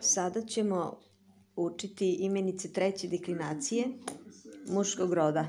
Sada ćemo učiti imenice treće deklinacije muškog roda.